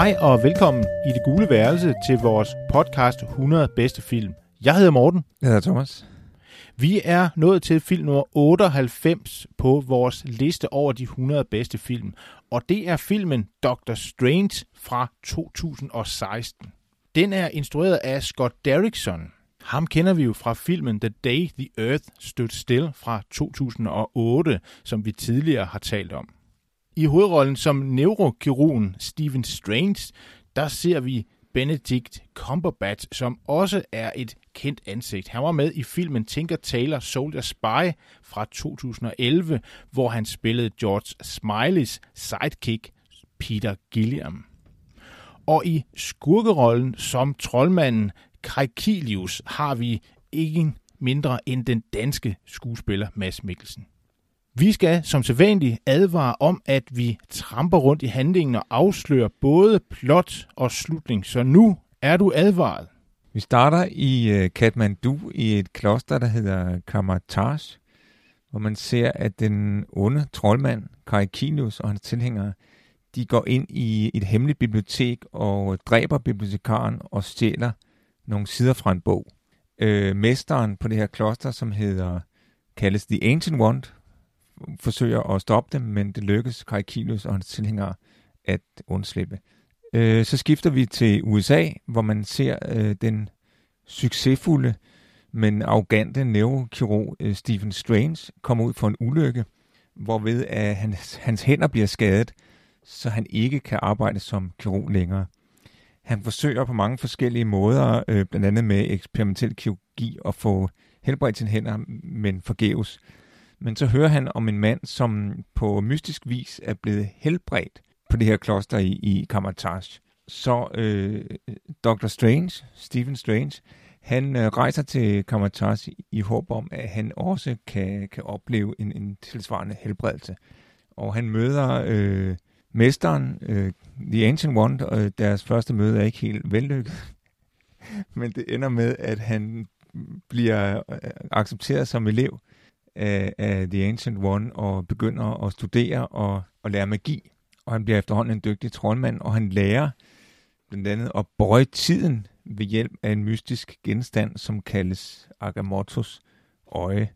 Hej og velkommen i det gule værelse til vores podcast 100 bedste film. Jeg hedder Morten. Jeg hedder Thomas. Vi er nået til film nummer 98 på vores liste over de 100 bedste film, og det er filmen Doctor Strange fra 2016. Den er instrueret af Scott Derrickson. Ham kender vi jo fra filmen The Day the Earth Stood Still fra 2008, som vi tidligere har talt om. I hovedrollen som neurokirurgen Stephen Strange, der ser vi Benedict Cumberbatch, som også er et kendt ansigt. Han var med i filmen Tinker Tailor Soldier Spy fra 2011, hvor han spillede George Smileys sidekick Peter Gilliam. Og i skurkerollen som troldmanden Krikilius har vi ikke mindre end den danske skuespiller Mads Mikkelsen. Vi skal som sædvanligt advare om, at vi tramper rundt i handlingen og afslører både plot og slutning. Så nu er du advaret. Vi starter i øh, Kathmandu i et kloster, der hedder Kamataj, hvor man ser, at den onde troldmand, Karikinius og hans tilhængere, de går ind i et hemmeligt bibliotek og dræber bibliotekaren og stjæler nogle sider fra en bog. Øh, mesteren på det her kloster, som hedder kaldes The Ancient One, forsøger at stoppe dem, men det lykkes Karikilius og hans tilhængere at undslippe. Øh, så skifter vi til USA, hvor man ser øh, den succesfulde, men arrogante neurokirurg øh, Stephen Strange komme ud for en ulykke, hvorved øh, at hans, hans hænder bliver skadet, så han ikke kan arbejde som kirurg længere. Han forsøger på mange forskellige måder, øh, blandt andet med eksperimentel kirurgi, at få helbredt sine hænder, men forgæves. Men så hører han om en mand, som på mystisk vis er blevet helbredt på det her kloster i, i Kamataj. Så øh, Dr. Strange, Stephen Strange, han øh, rejser til Kamataj i, i håb om, at han også kan, kan opleve en, en tilsvarende helbredelse. Og han møder øh, mesteren, øh, The Ancient One, og deres første møde er ikke helt vellykket. Men det ender med, at han bliver øh, accepteret som elev af, af The Ancient One og begynder at studere og, og lære magi. Og han bliver efterhånden en dygtig troldmand, og han lærer blandt andet at bøje tiden ved hjælp af en mystisk genstand, som kaldes Agamottos øje.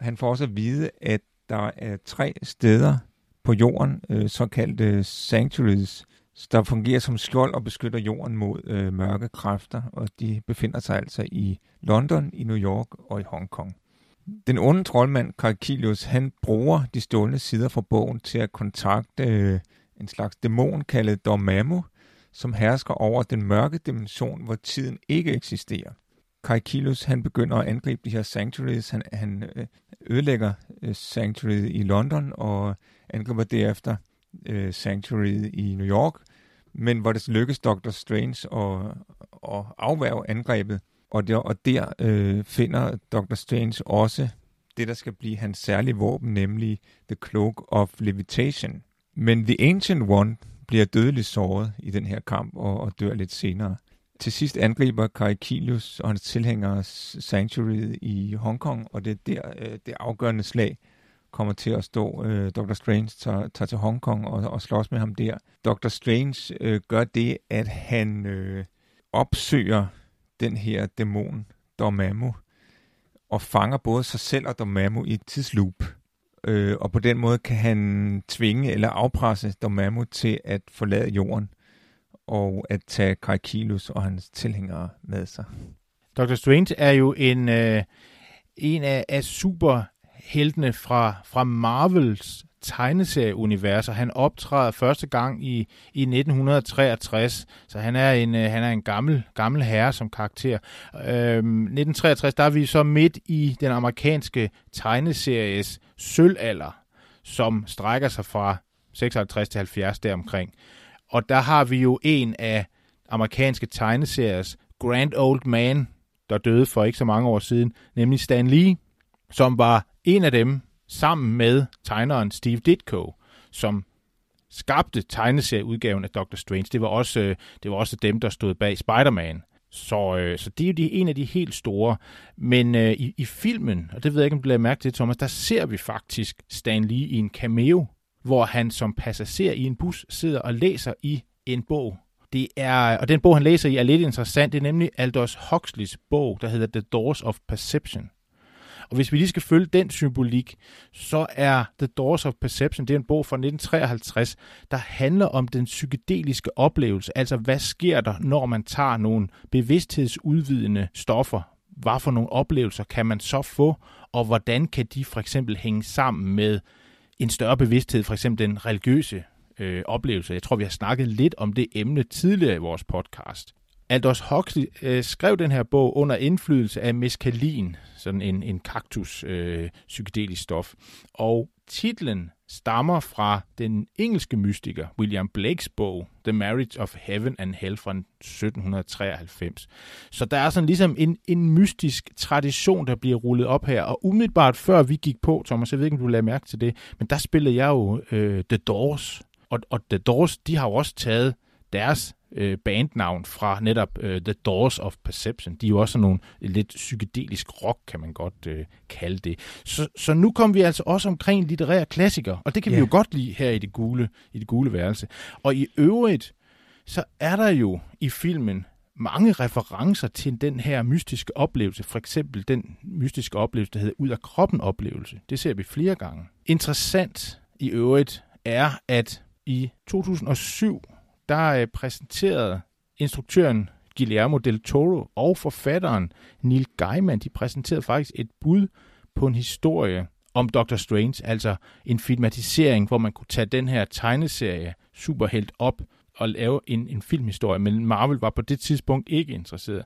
Han får også at vide, at der er tre steder på jorden, øh, såkaldte sanctuaries, der fungerer som skjold og beskytter jorden mod øh, mørke kræfter, og de befinder sig altså i London, i New York og i Hongkong. Den onde troldmand Karakilius, han bruger de stålne sider fra bogen til at kontakte øh, en slags dæmon kaldet Dormammu, som hersker over den mørke dimension, hvor tiden ikke eksisterer. Karkilius, han begynder at angribe de her sanctuaries. Han, han øh, ødelægger øh, sanctuaryet i London og angriber derefter øh, sanctuaryet i New York, men hvor det lykkes Dr. Strange at, at afværge angrebet, og der, og der øh, finder Dr. Strange også det, der skal blive hans særlige våben, nemlig The Cloak of Levitation. Men The Ancient One bliver dødeligt såret i den her kamp og, og dør lidt senere. Til sidst angriber Karikilius og hans tilhængere Sanctuary i Hongkong, og det er der øh, det afgørende slag kommer til at stå. Øh, Dr. Strange tager, tager til Hongkong og, og slås med ham der. Dr. Strange øh, gør det, at han øh, opsøger den her dæmon, Dormammu, og fanger både sig selv og Dormammu i et tidsloop. Øh, og på den måde kan han tvinge eller afpresse Dormammu til at forlade jorden og at tage Karikilus og hans tilhængere med sig. Dr. Strange er jo en, øh, en af, af superheltene fra, fra Marvels tegneserieunivers, og han optræder første gang i, i 1963, så han er en, øh, han er en gammel, gammel herre som karakter. Øhm, 1963, der er vi så midt i den amerikanske tegneseries sølvalder, som strækker sig fra 56 til 70 deromkring. Og der har vi jo en af amerikanske tegneseriers Grand Old Man, der døde for ikke så mange år siden, nemlig Stan Lee, som var en af dem, sammen med tegneren Steve Ditko, som skabte tegneserieudgaven af Doctor Strange. Det var også, øh, det var også dem, der stod bag Spider-Man. Så, øh, så det er jo de, en af de helt store. Men øh, i, i filmen, og det ved jeg ikke, om du lader mærke til, Thomas, der ser vi faktisk Stan Lee i en cameo, hvor han som passager i en bus sidder og læser i en bog. Det er, og den bog, han læser i, er lidt interessant. Det er nemlig Aldous Huxleys bog, der hedder The Doors of Perception. Og hvis vi lige skal følge den symbolik, så er The Doors of Perception, det er en bog fra 1953, der handler om den psykedeliske oplevelse. Altså, hvad sker der, når man tager nogle bevidsthedsudvidende stoffer? Hvad for nogle oplevelser kan man så få, og hvordan kan de for eksempel hænge sammen med en større bevidsthed, for eksempel den religiøse øh, oplevelse. Jeg tror, vi har snakket lidt om det emne tidligere i vores podcast. Aldous Huxley øh, skrev den her bog under indflydelse af meskalin, sådan en, en kaktus øh, psykedelisk stof. Og titlen stammer fra den engelske mystiker William Blakes bog The Marriage of Heaven and Hell fra 1793. Så der er sådan ligesom en, en mystisk tradition, der bliver rullet op her. Og umiddelbart før vi gik på, Thomas, jeg ved ikke, om du lagde mærke til det, men der spillede jeg jo øh, The Doors. Og, og The Doors, de har jo også taget deres øh, bandnavn fra netop øh, The Doors of Perception. De er jo også sådan nogle lidt psykedelisk rock, kan man godt øh, kalde det. Så, så nu kommer vi altså også omkring litterære klassikere, og det kan yeah. vi jo godt lide her i det gule, i det gule værelse. Og i øvrigt, så er der jo i filmen mange referencer til den her mystiske oplevelse. For eksempel den mystiske oplevelse, der hedder ud af kroppen oplevelse. Det ser vi flere gange. Interessant i øvrigt er, at i 2007 der øh, præsenterede instruktøren Guillermo del Toro og forfatteren Neil Gaiman, de præsenterede faktisk et bud på en historie om Doctor Strange, altså en filmatisering, hvor man kunne tage den her tegneserie superhelt op og lave en, en filmhistorie, men Marvel var på det tidspunkt ikke interesseret.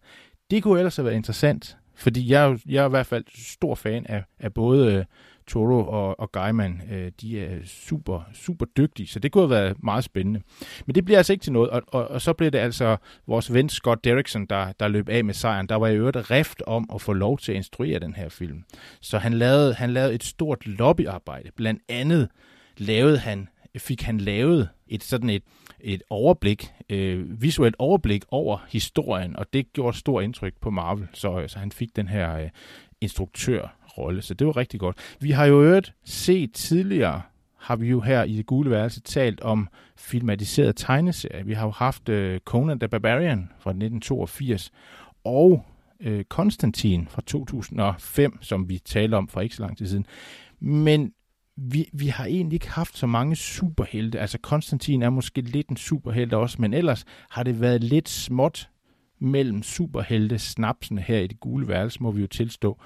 Det kunne ellers have været interessant, fordi jeg, jeg er i hvert fald stor fan af, af både øh, Toro og, og Geiman, øh, de er super, super dygtige, så det kunne have været meget spændende. Men det bliver altså ikke til noget, og, og, og så blev det altså vores ven Scott Derrickson, der, der løb af med sejren. Der var i øvrigt rift om at få lov til at instruere den her film. Så han lavede, han lavede et stort lobbyarbejde. Blandt andet lavede han, fik han lavet et sådan et, et overblik, øh, visuelt overblik over historien, og det gjorde et stort indtryk på Marvel, så, så han fik den her øh, instruktør rolle, så det var rigtig godt. Vi har jo øvrigt set tidligere, har vi jo her i det gule værelse talt om filmatiseret tegneserie. Vi har jo haft uh, Conan the Barbarian fra 1982, og øh, uh, Konstantin fra 2005, som vi talte om for ikke så lang tid siden. Men vi, vi har egentlig ikke haft så mange superhelte. Altså Konstantin er måske lidt en superhelte også, men ellers har det været lidt småt mellem superhelte snapsene her i det gule værelse, må vi jo tilstå.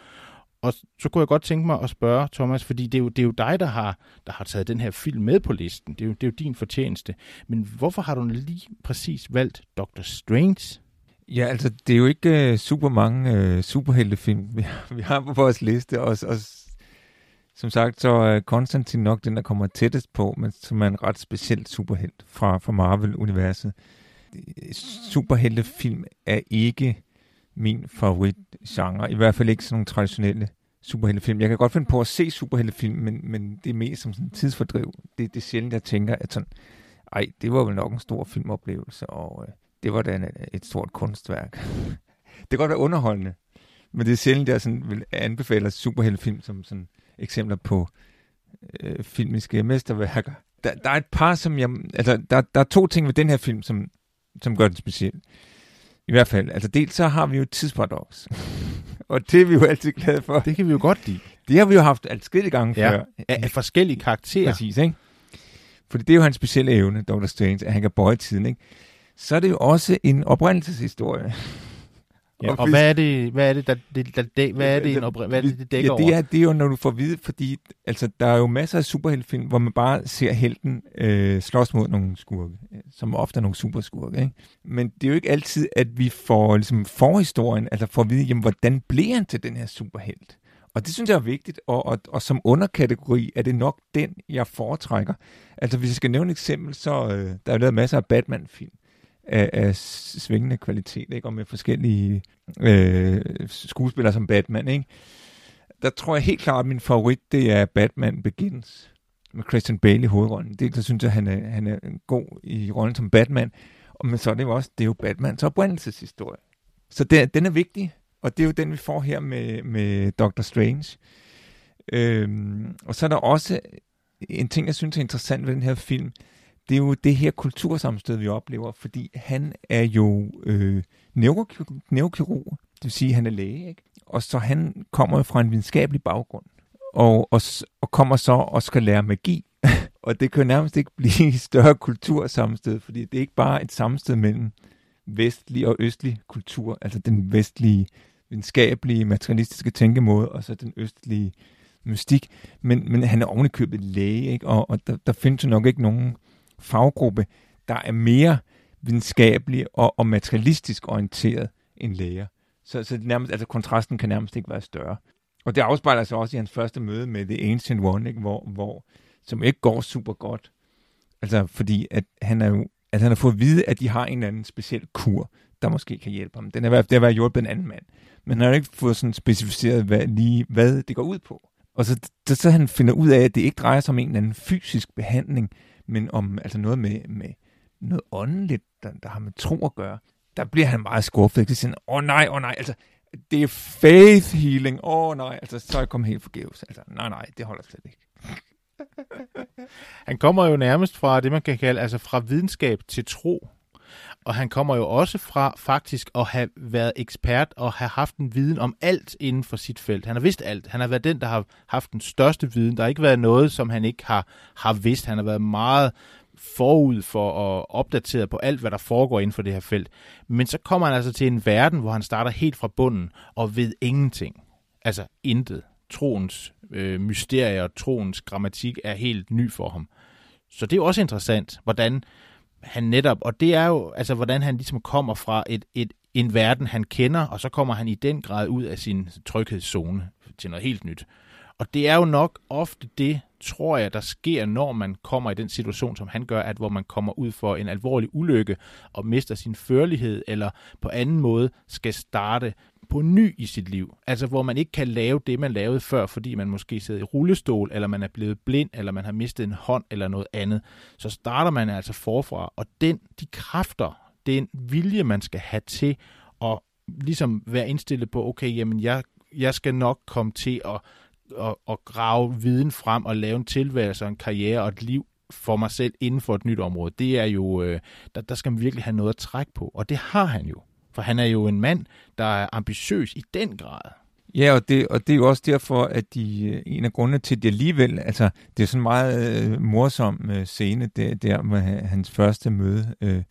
Og så kunne jeg godt tænke mig at spørge, Thomas, fordi det er jo, det er jo dig, der har, der har taget den her film med på listen. Det er, jo, det er jo din fortjeneste. Men hvorfor har du lige præcis valgt Doctor Strange? Ja, altså, det er jo ikke uh, super mange uh, superheltefilm, vi har, vi har på vores liste. Og, og som sagt, så er Konstantin nok den, der kommer tættest på, men som er en ret speciel superhelt fra, fra Marvel-universet. Superheltefilm er ikke min favoritgenre. I hvert fald ikke sådan nogle traditionelle superheltefilm. Jeg kan godt finde på at se superheltefilm, men, men det er mest som sådan en tidsfordriv. Det, det er sjældent, jeg tænker, at sådan, ej, det var vel nok en stor filmoplevelse, og øh, det var da et stort kunstværk. det kan godt være underholdende, men det er sjældent, jeg sådan vil anbefale superheltefilm som sådan eksempler på øh, filmiske mesterværker. Der, der er et par, som jeg... Altså, der, der er to ting ved den her film, som, som gør den speciel. I hvert fald, altså dels så har vi jo et tidsparadoks. og det er vi jo altid glade for. Det kan vi jo godt lide. Det har vi jo haft adskillige gange ja. før. Af, af forskellige karakterer. Præcis, ikke? Fordi det er jo hans specielle evne, Dr. Strange, at han kan bøje tiden, ikke? Så er det jo også en oprindelseshistorie. Ja, og, og hvad er det, hvad er det, der, det, der, der, hvad er det, en opri- hvad er det, det dækker ja, det er, det er jo, når du får vide, fordi altså, der er jo masser af superheltfilm, hvor man bare ser helten øh, slås mod nogle skurke, som ofte er nogle superskurke. Ikke? Men det er jo ikke altid, at vi får ligesom, forhistorien, altså får at vide, jamen, hvordan blev han til den her superhelt? Og det synes jeg er vigtigt, og, og, og som underkategori er det nok den, jeg foretrækker. Altså hvis jeg skal nævne et eksempel, så øh, der er lavet masser af Batman-film af, af svingende kvalitet, ikke? og med forskellige øh, skuespillere som Batman. Ikke? Der tror jeg helt klart, at min favorit, det er Batman Begins med Christian Bale i hovedrollen. Det så synes jeg, han er, han er god i rollen som Batman. Men så er det jo også, det er jo Batmans oprindelseshistorie. Så det, den er vigtig, og det er jo den, vi får her med, med Doctor Strange. Øhm, og så er der også en ting, jeg synes er interessant ved den her film. Det er jo det her kultursammenstød, vi oplever, fordi han er jo øh, neurokirurg, det vil sige, at han er læge, ikke? og så han kommer fra en videnskabelig baggrund, og, og, og kommer så og skal lære magi. og det kan nærmest ikke blive større kultursammenstød, fordi det er ikke bare et sammenstød mellem vestlig og østlig kultur, altså den vestlige videnskabelige, materialistiske tænkemåde, og så den østlige mystik. Men, men han er ovenikøbet læge, ikke? og, og der, der findes jo nok ikke nogen faggruppe, der er mere videnskabelig og, og materialistisk orienteret end læger. Så, så det nærmest, altså kontrasten kan nærmest ikke være større. Og det afspejler sig også i hans første møde med The Ancient One, ikke? Hvor, hvor, som ikke går super godt. Altså, fordi at han er jo, at han har fået at vide, at de har en eller anden speciel kur, der måske kan hjælpe ham. Den er, det har været hjulpet en anden mand. Men han har ikke fået sådan specificeret hvad, lige, hvad det går ud på. Og så, så, så han finder ud af, at det ikke drejer sig om en eller anden fysisk behandling, men om altså noget med, med noget åndeligt, der, der har med tro at gøre. Der bliver han meget skuffet. Så siger åh oh, nej, åh oh, nej, altså det er faith healing. Åh oh, nej, altså så er jeg kommet helt forgæves. Altså nej, nej, det holder slet ikke. han kommer jo nærmest fra det, man kan kalde, altså fra videnskab til tro. Og han kommer jo også fra faktisk at have været ekspert og have haft en viden om alt inden for sit felt. Han har vidst alt. Han har været den, der har haft den største viden. Der har ikke været noget, som han ikke har, har vidst. Han har været meget forud for at opdatere på alt, hvad der foregår inden for det her felt. Men så kommer han altså til en verden, hvor han starter helt fra bunden og ved ingenting. Altså intet. Troens øh, mysterier og troens grammatik er helt ny for ham. Så det er jo også interessant, hvordan han netop, og det er jo, altså hvordan han ligesom kommer fra et, et, en verden, han kender, og så kommer han i den grad ud af sin tryghedszone til noget helt nyt. Og det er jo nok ofte det, tror jeg, der sker, når man kommer i den situation, som han gør, at hvor man kommer ud for en alvorlig ulykke og mister sin førlighed, eller på anden måde skal starte på ny i sit liv. Altså hvor man ikke kan lave det, man lavede før, fordi man måske sidder i rullestol, eller man er blevet blind, eller man har mistet en hånd, eller noget andet. Så starter man altså forfra, og den, de kræfter, den vilje, man skal have til at ligesom være indstillet på, okay, jamen jeg, jeg skal nok komme til at, at, at grave viden frem og lave en tilværelse og en karriere og et liv for mig selv inden for et nyt område. Det er jo, øh, der, der skal man virkelig have noget at trække på, og det har han jo. For han er jo en mand, der er ambitiøs i den grad. Ja, og det, og det er jo også derfor, at de, øh, en af grundene til, det alligevel, altså det er sådan en meget øh, morsom øh, scene der, der med hans første møde øh,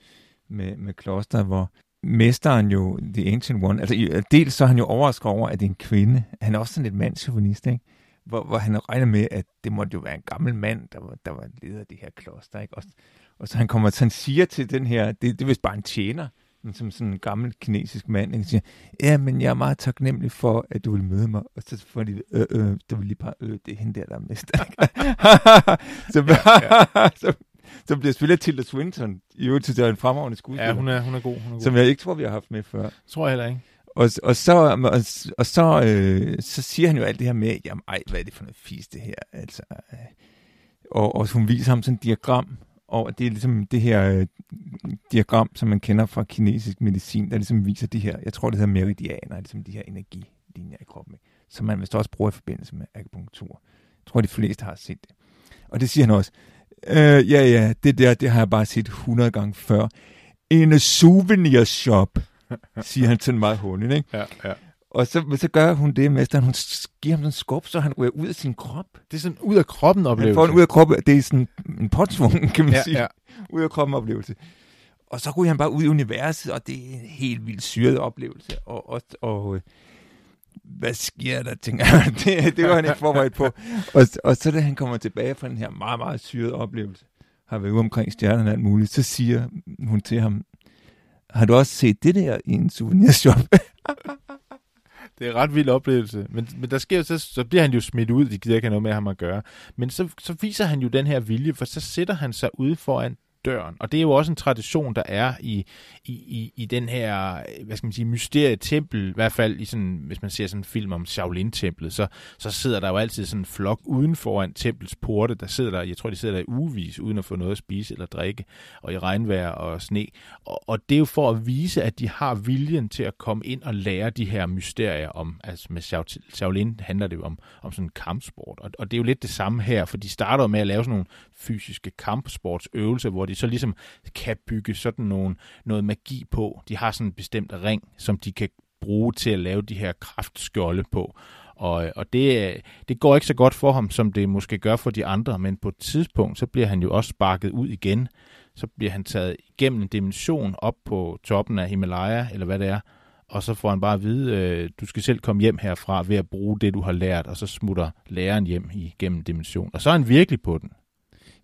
med, med kloster, hvor mesteren jo, The Ancient One, altså dels så er han jo overrasket over, at det er en kvinde. Han er også sådan lidt mandsjuvenist, ikke? Hvor, hvor han regner med, at det måtte jo være en gammel mand, der var, der var leder af det her kloster, ikke? Og, og så han kommer, så han siger til den her, det, det er vist bare en tjener, som sådan en gammel kinesisk mand, ikke? siger, ja, men jeg er meget taknemmelig for, at du vil møde mig. Og så får de, øh, øh, du vil lige bare, øh, det er hende der, der er mest. så, så, så bliver spillet Tilda Swinton, i øvrigt til en fremragende skuespiller. Ja, hun er, hun er god. Hun er god. Som jeg ikke tror, vi har haft med før. Tror jeg heller ikke. Og, og så, og, og så, øh, så siger han jo alt det her med, jamen ej, hvad er det for noget fisk det her? Altså, øh, og, og hun viser ham sådan et diagram, og det er ligesom det her øh, diagram, som man kender fra kinesisk medicin, der ligesom viser de her, jeg tror det hedder meridianer, ligesom de her energilinjer i kroppen, som man vist også bruger i forbindelse med akupunktur. Jeg tror, de fleste har set det. Og det siger han også, øh, ja ja, det der, det har jeg bare set 100 gange før. En souvenir shop, siger han sådan meget håndigt, ikke? Ja, ja. Og så, så gør hun det, mesteren. Hun giver ham sådan en skub, så han ryger ud af sin krop. Det er sådan ud af kroppen oplevelse. Han får en ud af kroppen. Det er sådan en påtvungen, kan man ja, sige. Ja. Ud af kroppen oplevelse. Og så ryger han bare ud i universet, og det er en helt vildt syret oplevelse. Og, og, og øh, hvad sker der, tænker jeg. det, det var han ikke forberedt på. Og, og så da han kommer tilbage fra den her meget, meget syrede oplevelse, har været ude omkring stjernerne og alt muligt, så siger hun til ham, har du også set det der i en souvenirshop? det er en ret vild oplevelse. Men, men der sker så, så bliver han jo smidt ud, de gider ikke have noget med ham at gøre. Men så, så viser han jo den her vilje, for så sætter han sig ude foran døren. Og det er jo også en tradition, der er i, i, i, i den her, hvad skal man sige, mysterietempel, i hvert fald i sådan, hvis man ser sådan en film om Shaolin-templet, så, så sidder der jo altid sådan en flok uden foran templets porte, der sidder der, jeg tror, de sidder der i ugevis, uden at få noget at spise eller drikke, og i regnvejr og sne. Og, og det er jo for at vise, at de har viljen til at komme ind og lære de her mysterier om, altså med Shaolin handler det jo om, om sådan en kampsport, og, og det er jo lidt det samme her, for de starter med at lave sådan nogle fysiske kampsportsøvelser, hvor de så ligesom kan bygge sådan nogle, noget magi på. De har sådan en bestemt ring, som de kan bruge til at lave de her kraftskjolde på. Og, og det, det går ikke så godt for ham, som det måske gør for de andre, men på et tidspunkt, så bliver han jo også sparket ud igen. Så bliver han taget igennem en dimension op på toppen af Himalaya, eller hvad det er, og så får han bare at vide, øh, du skal selv komme hjem herfra ved at bruge det, du har lært, og så smutter læreren hjem igennem dimension. Og så er han virkelig på den.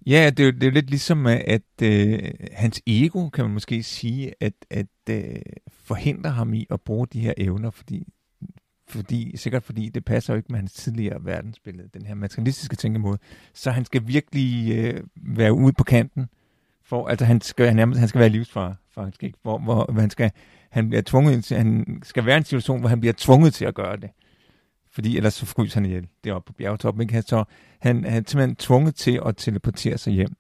Ja, det er, jo, det er jo lidt ligesom, øh, at øh, hans ego, kan man måske sige, at, at øh, forhindrer ham i at bruge de her evner, fordi, fordi, sikkert fordi det passer jo ikke med hans tidligere verdensbillede, den her materialistiske tænkemåde. Så han skal virkelig øh, være ude på kanten, for, altså han skal, han, han skal være livsfar, faktisk, hvor, hvor han skal, han bliver tvunget til, han skal være i en situation, hvor han bliver tvunget til at gøre det fordi ellers så fryser han ihjel deroppe på bjergtoppen. Ikke? Så han, han er simpelthen tvunget til at teleportere sig hjem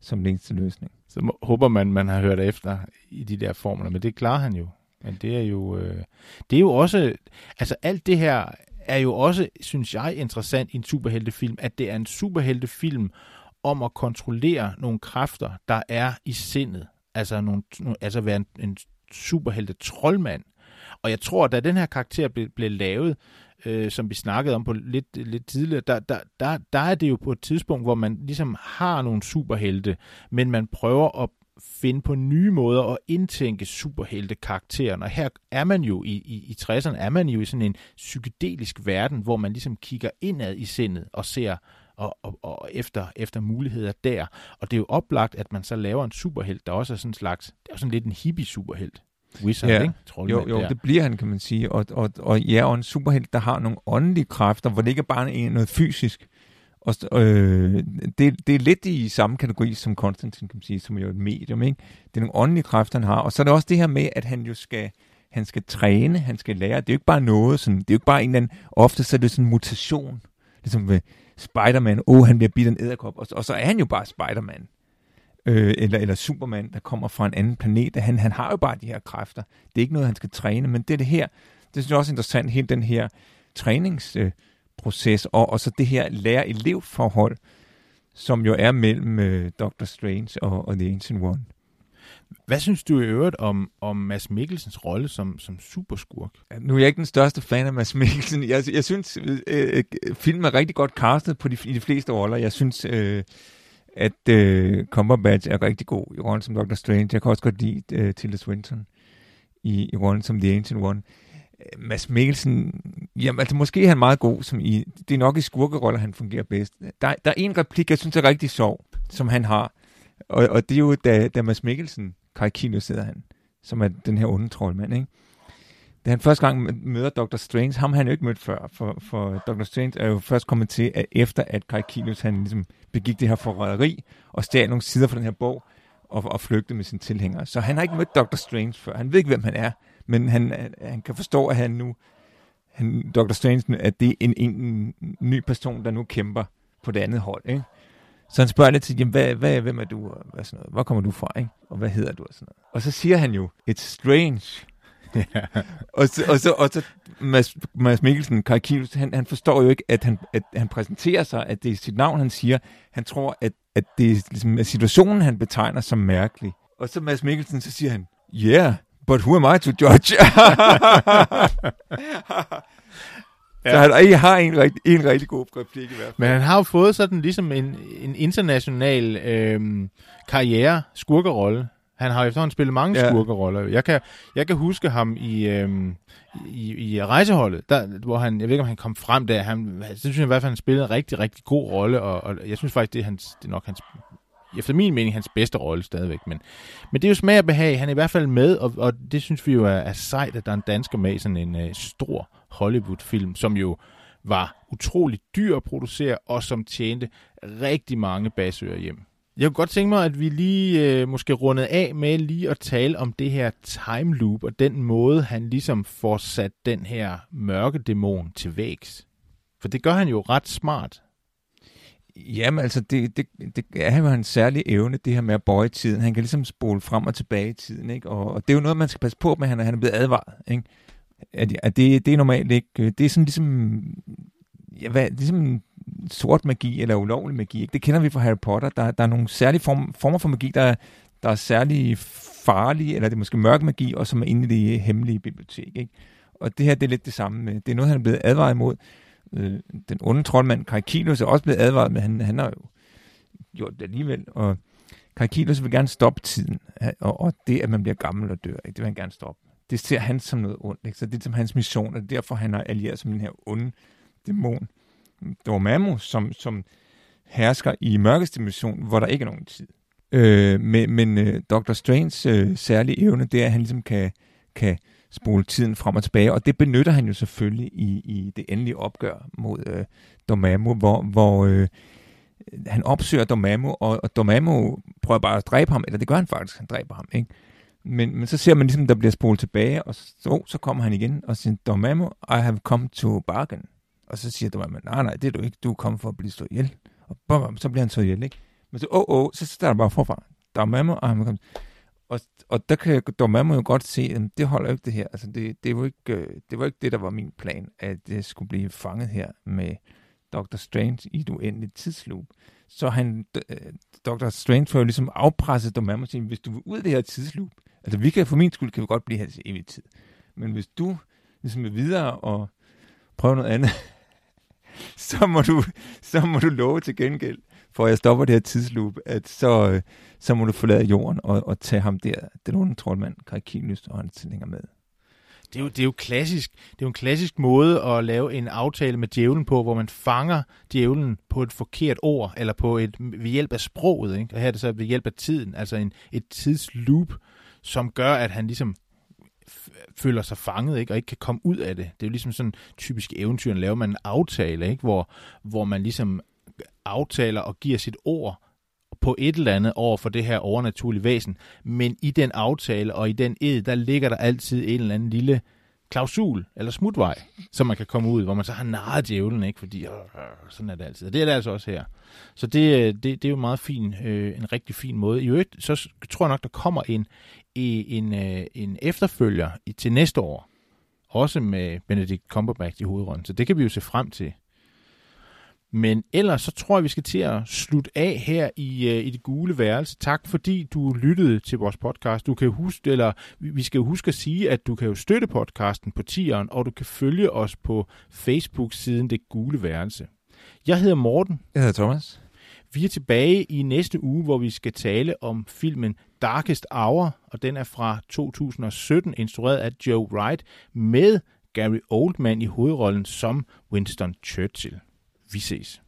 som den eneste løsning. Så må, håber man, man har hørt efter i de der formler, men det klarer han jo. Men det er jo, øh, det er jo også, altså alt det her er jo også, synes jeg, interessant i en superheltefilm, at det er en superheltefilm om at kontrollere nogle kræfter, der er i sindet. Altså, nogle, altså være en, en superhelte troldmand. Og jeg tror, at da den her karakter blev, blev lavet, øh, som vi snakkede om på lidt, lidt tidligere, der, der, der, der er det jo på et tidspunkt, hvor man ligesom har nogle superhelte, men man prøver at finde på nye måder at indtænke superheltekarakteren. Og her er man jo i, i, i 60'erne, er man jo i sådan en psykedelisk verden, hvor man ligesom kigger indad i sindet og ser og, og, og efter, efter muligheder der. Og det er jo oplagt, at man så laver en superhelt, der også er sådan en slags, det er sådan lidt en hippie-superhelt. Wizard, ja. ikke? jo, jo, der. det bliver han, kan man sige. Og, og, og ja, og en superhelt, der har nogle åndelige kræfter, hvor det ikke er bare noget fysisk. Og, øh, det, det er lidt i samme kategori som Konstantin, kan man sige, som jo er et medium. Ikke? Det er nogle åndelige kræfter, han har. Og så er det også det her med, at han jo skal, han skal træne, han skal lære. Det er jo ikke bare noget, sådan, det er jo ikke bare en eller anden, ofte så er det sådan en mutation. Ligesom ved Spider-Man, åh, oh, han bliver bidt en æderkop, og, og så er han jo bare Spider-Man øh, eller, eller Superman, der kommer fra en anden planet. Han, han har jo bare de her kræfter. Det er ikke noget, han skal træne, men det er det her. Det synes jeg også er interessant, hele den her træningsproces, øh, og, og så det her lærer-elev-forhold, som jo er mellem øh, Dr. Strange og, og The Ancient One. Hvad synes du i øvrigt om, om Mads Mikkelsens rolle som, som superskurk? Ja, nu er jeg ikke den største fan af Mads Mikkelsen. Jeg, jeg synes, øh, øh, filmen er rigtig godt castet på de, i de fleste roller. Jeg synes, øh, at øh, Cumberbatch er rigtig god i rollen som Doctor Strange. Jeg kan også godt lide øh, Tilda Swinton i, i rollen som The Ancient One. Øh, Mads Mikkelsen, jamen altså måske er han meget god, som i, det er nok i skurkeroller, han fungerer bedst. Der, der er en replik, jeg synes er rigtig sjov, som han har, og, og det er jo, da, da Mads Mikkelsen, Kai Kino sidder han, som er den her onde troldmand, ikke? Da han første gang møder Dr. Strange, ham har han jo ikke mødt før, for, for Dr. Strange er jo først kommet til, at efter at Kai han ligesom begik det her forræderi, og stjal nogle sider fra den her bog, og, og flygtede med sin tilhænger. Så han har ikke mødt Dr. Strange før. Han ved ikke, hvem han er, men han, han kan forstå, at han nu, han, Dr. Strange, at det er en, en, en ny person, der nu kæmper på det andet hold. Ikke? Så han spørger lidt til, jamen, hvad, hvad, hvem er du, og hvad sådan noget? hvor kommer du fra, ikke? og hvad hedder du? Og, sådan noget. og så siger han jo, it's strange og, så, og, så, og så Mads, Mads Mikkelsen, Karikinus, han, han forstår jo ikke, at han, at han præsenterer sig, at det er sit navn, han siger. Han tror, at, at det er ligesom, situationen, han betegner som mærkelig. Og så Mads Mikkelsen, så siger han, yeah, but who am I to judge? Ja. Så han har en, rigtig, en rigtig god replik i hvert fald. Men han har jo fået sådan ligesom en, en international øhm, karriere, skurkerolle. Han har efterhånden spillet mange ja. skurkeroller. Jeg kan, jeg kan huske ham i, øhm, i, i rejseholdet, der, hvor han, jeg ved ikke, om han kom frem der. Han, det synes jeg i hvert fald, han spillede en rigtig, rigtig god rolle, og, og jeg synes faktisk, det er, hans, det er nok hans, efter min mening, hans bedste rolle stadigvæk. Men, men det er jo smag og behag. Han er i hvert fald med, og, og det synes vi jo er, er sejt, at der er en dansker med i sådan en øh, stor Hollywood-film, som jo var utrolig dyr at producere, og som tjente rigtig mange basører hjem. Jeg kunne godt tænke mig, at vi lige øh, måske rundet af med lige at tale om det her time loop, og den måde, han ligesom får sat den her mørke dæmon til vægs. For det gør han jo ret smart. Jamen altså, det, det, det er jo en særlig evne, det her med at bøje tiden. Han kan ligesom spole frem og tilbage i tiden, ikke? Og, og det er jo noget, man skal passe på med, han, han er blevet advaret, ikke? At, at det, det er normalt ikke... Øh, det er sådan ligesom... Ja, hvad, ligesom sort magi eller ulovlig magi. Ikke? Det kender vi fra Harry Potter. Der, der er nogle særlige form, former for magi, der, der er særlig farlige, eller det er måske mørk magi, og som er inde i det hemmelige bibliotek. Ikke? Og det her, det er lidt det samme. Det er noget, han er blevet advaret imod. Øh, den onde troldmand Karikilos er også blevet advaret, men han, han har jo gjort det alligevel. Og Karikilos vil gerne stoppe tiden, og, og det, at man bliver gammel og dør, ikke? det vil han gerne stoppe. Det ser han som noget ondt, ikke? så det er som hans mission, og er derfor, han har allieret som den her onde dæmon. Dormammu, som, som hersker i mørkeste dimension, hvor der ikke er nogen tid. Øh, men men øh, Dr. Strange's øh, særlige evne, det er, at han ligesom kan, kan spole tiden frem og tilbage, og det benytter han jo selvfølgelig i, i det endelige opgør mod øh, Dormammu, hvor, hvor øh, han opsøger Dormammu, og, og Dormammu prøver bare at dræbe ham, eller det gør han faktisk, han dræber ham, ikke? Men, men så ser man ligesom, der bliver spolet tilbage, og så, så kommer han igen og siger, Dormammu, I have come to bargain. Og så siger Dormammu, nej, nej, det er du ikke, du er kommet for at blive slået ihjel. Og bum, så bliver han slået ihjel, ikke? Men så, åh, oh, åh, oh, så starter bare forfra. Dormammu, og han kommet. Og, og der kan Dormammu jo godt se, at det holder jo ikke det her. Altså, det, det, var ikke, øh, det var ikke det, der var min plan, at det skulle blive fanget her med Dr. Strange i et uendeligt tidsloop. Så han, Dr. Øh, Strange får jo ligesom afpresset Dormammu og siger, hvis du vil ud af det her tidsloop, altså vi kan for min skyld kan vi godt blive her til evig tid. Men hvis du ligesom er videre og prøve noget andet, så må du, så må du love til gengæld, for jeg stopper det her tidsloop, at så, øh, så må du forlade jorden og, og tage ham der, den onde troldmand, Karikinius og hans tilhænger med. Det er, jo, det er jo klassisk. Det er jo en klassisk måde at lave en aftale med djævlen på, hvor man fanger djævlen på et forkert ord, eller på et, ved hjælp af sproget. Ikke? Og her er det så ved hjælp af tiden, altså en, et tidsloop, som gør, at han ligesom føler sig fanget, ikke? og ikke kan komme ud af det. Det er jo ligesom sådan typisk eventyr, laver man en aftale, ikke? Hvor, hvor man ligesom aftaler og giver sit ord på et eller andet over for det her overnaturlige væsen. Men i den aftale og i den ed, der ligger der altid en eller anden lille klausul eller smutvej, som man kan komme ud, hvor man så har narret djævlen, ikke? fordi øh, sådan er det altid. Og det er det altså også her. Så det, øh, det, det er jo meget fin, øh, en rigtig fin måde. I øvrigt, så tror jeg nok, der kommer en, en, øh, en efterfølger til næste år, også med Benedict Cumberbatch i hovedrollen. Så det kan vi jo se frem til. Men ellers så tror jeg, vi skal til at slutte af her i, uh, i det gule værelse. Tak fordi du lyttede til vores podcast. Du kan huske, eller vi skal jo huske at sige, at du kan jo støtte podcasten på tieren, og du kan følge os på Facebook-siden Det Gule Værelse. Jeg hedder Morten. Jeg hedder Thomas. Vi er tilbage i næste uge, hvor vi skal tale om filmen Darkest Hour, og den er fra 2017, instrueret af Joe Wright, med Gary Oldman i hovedrollen som Winston Churchill. Vi ses.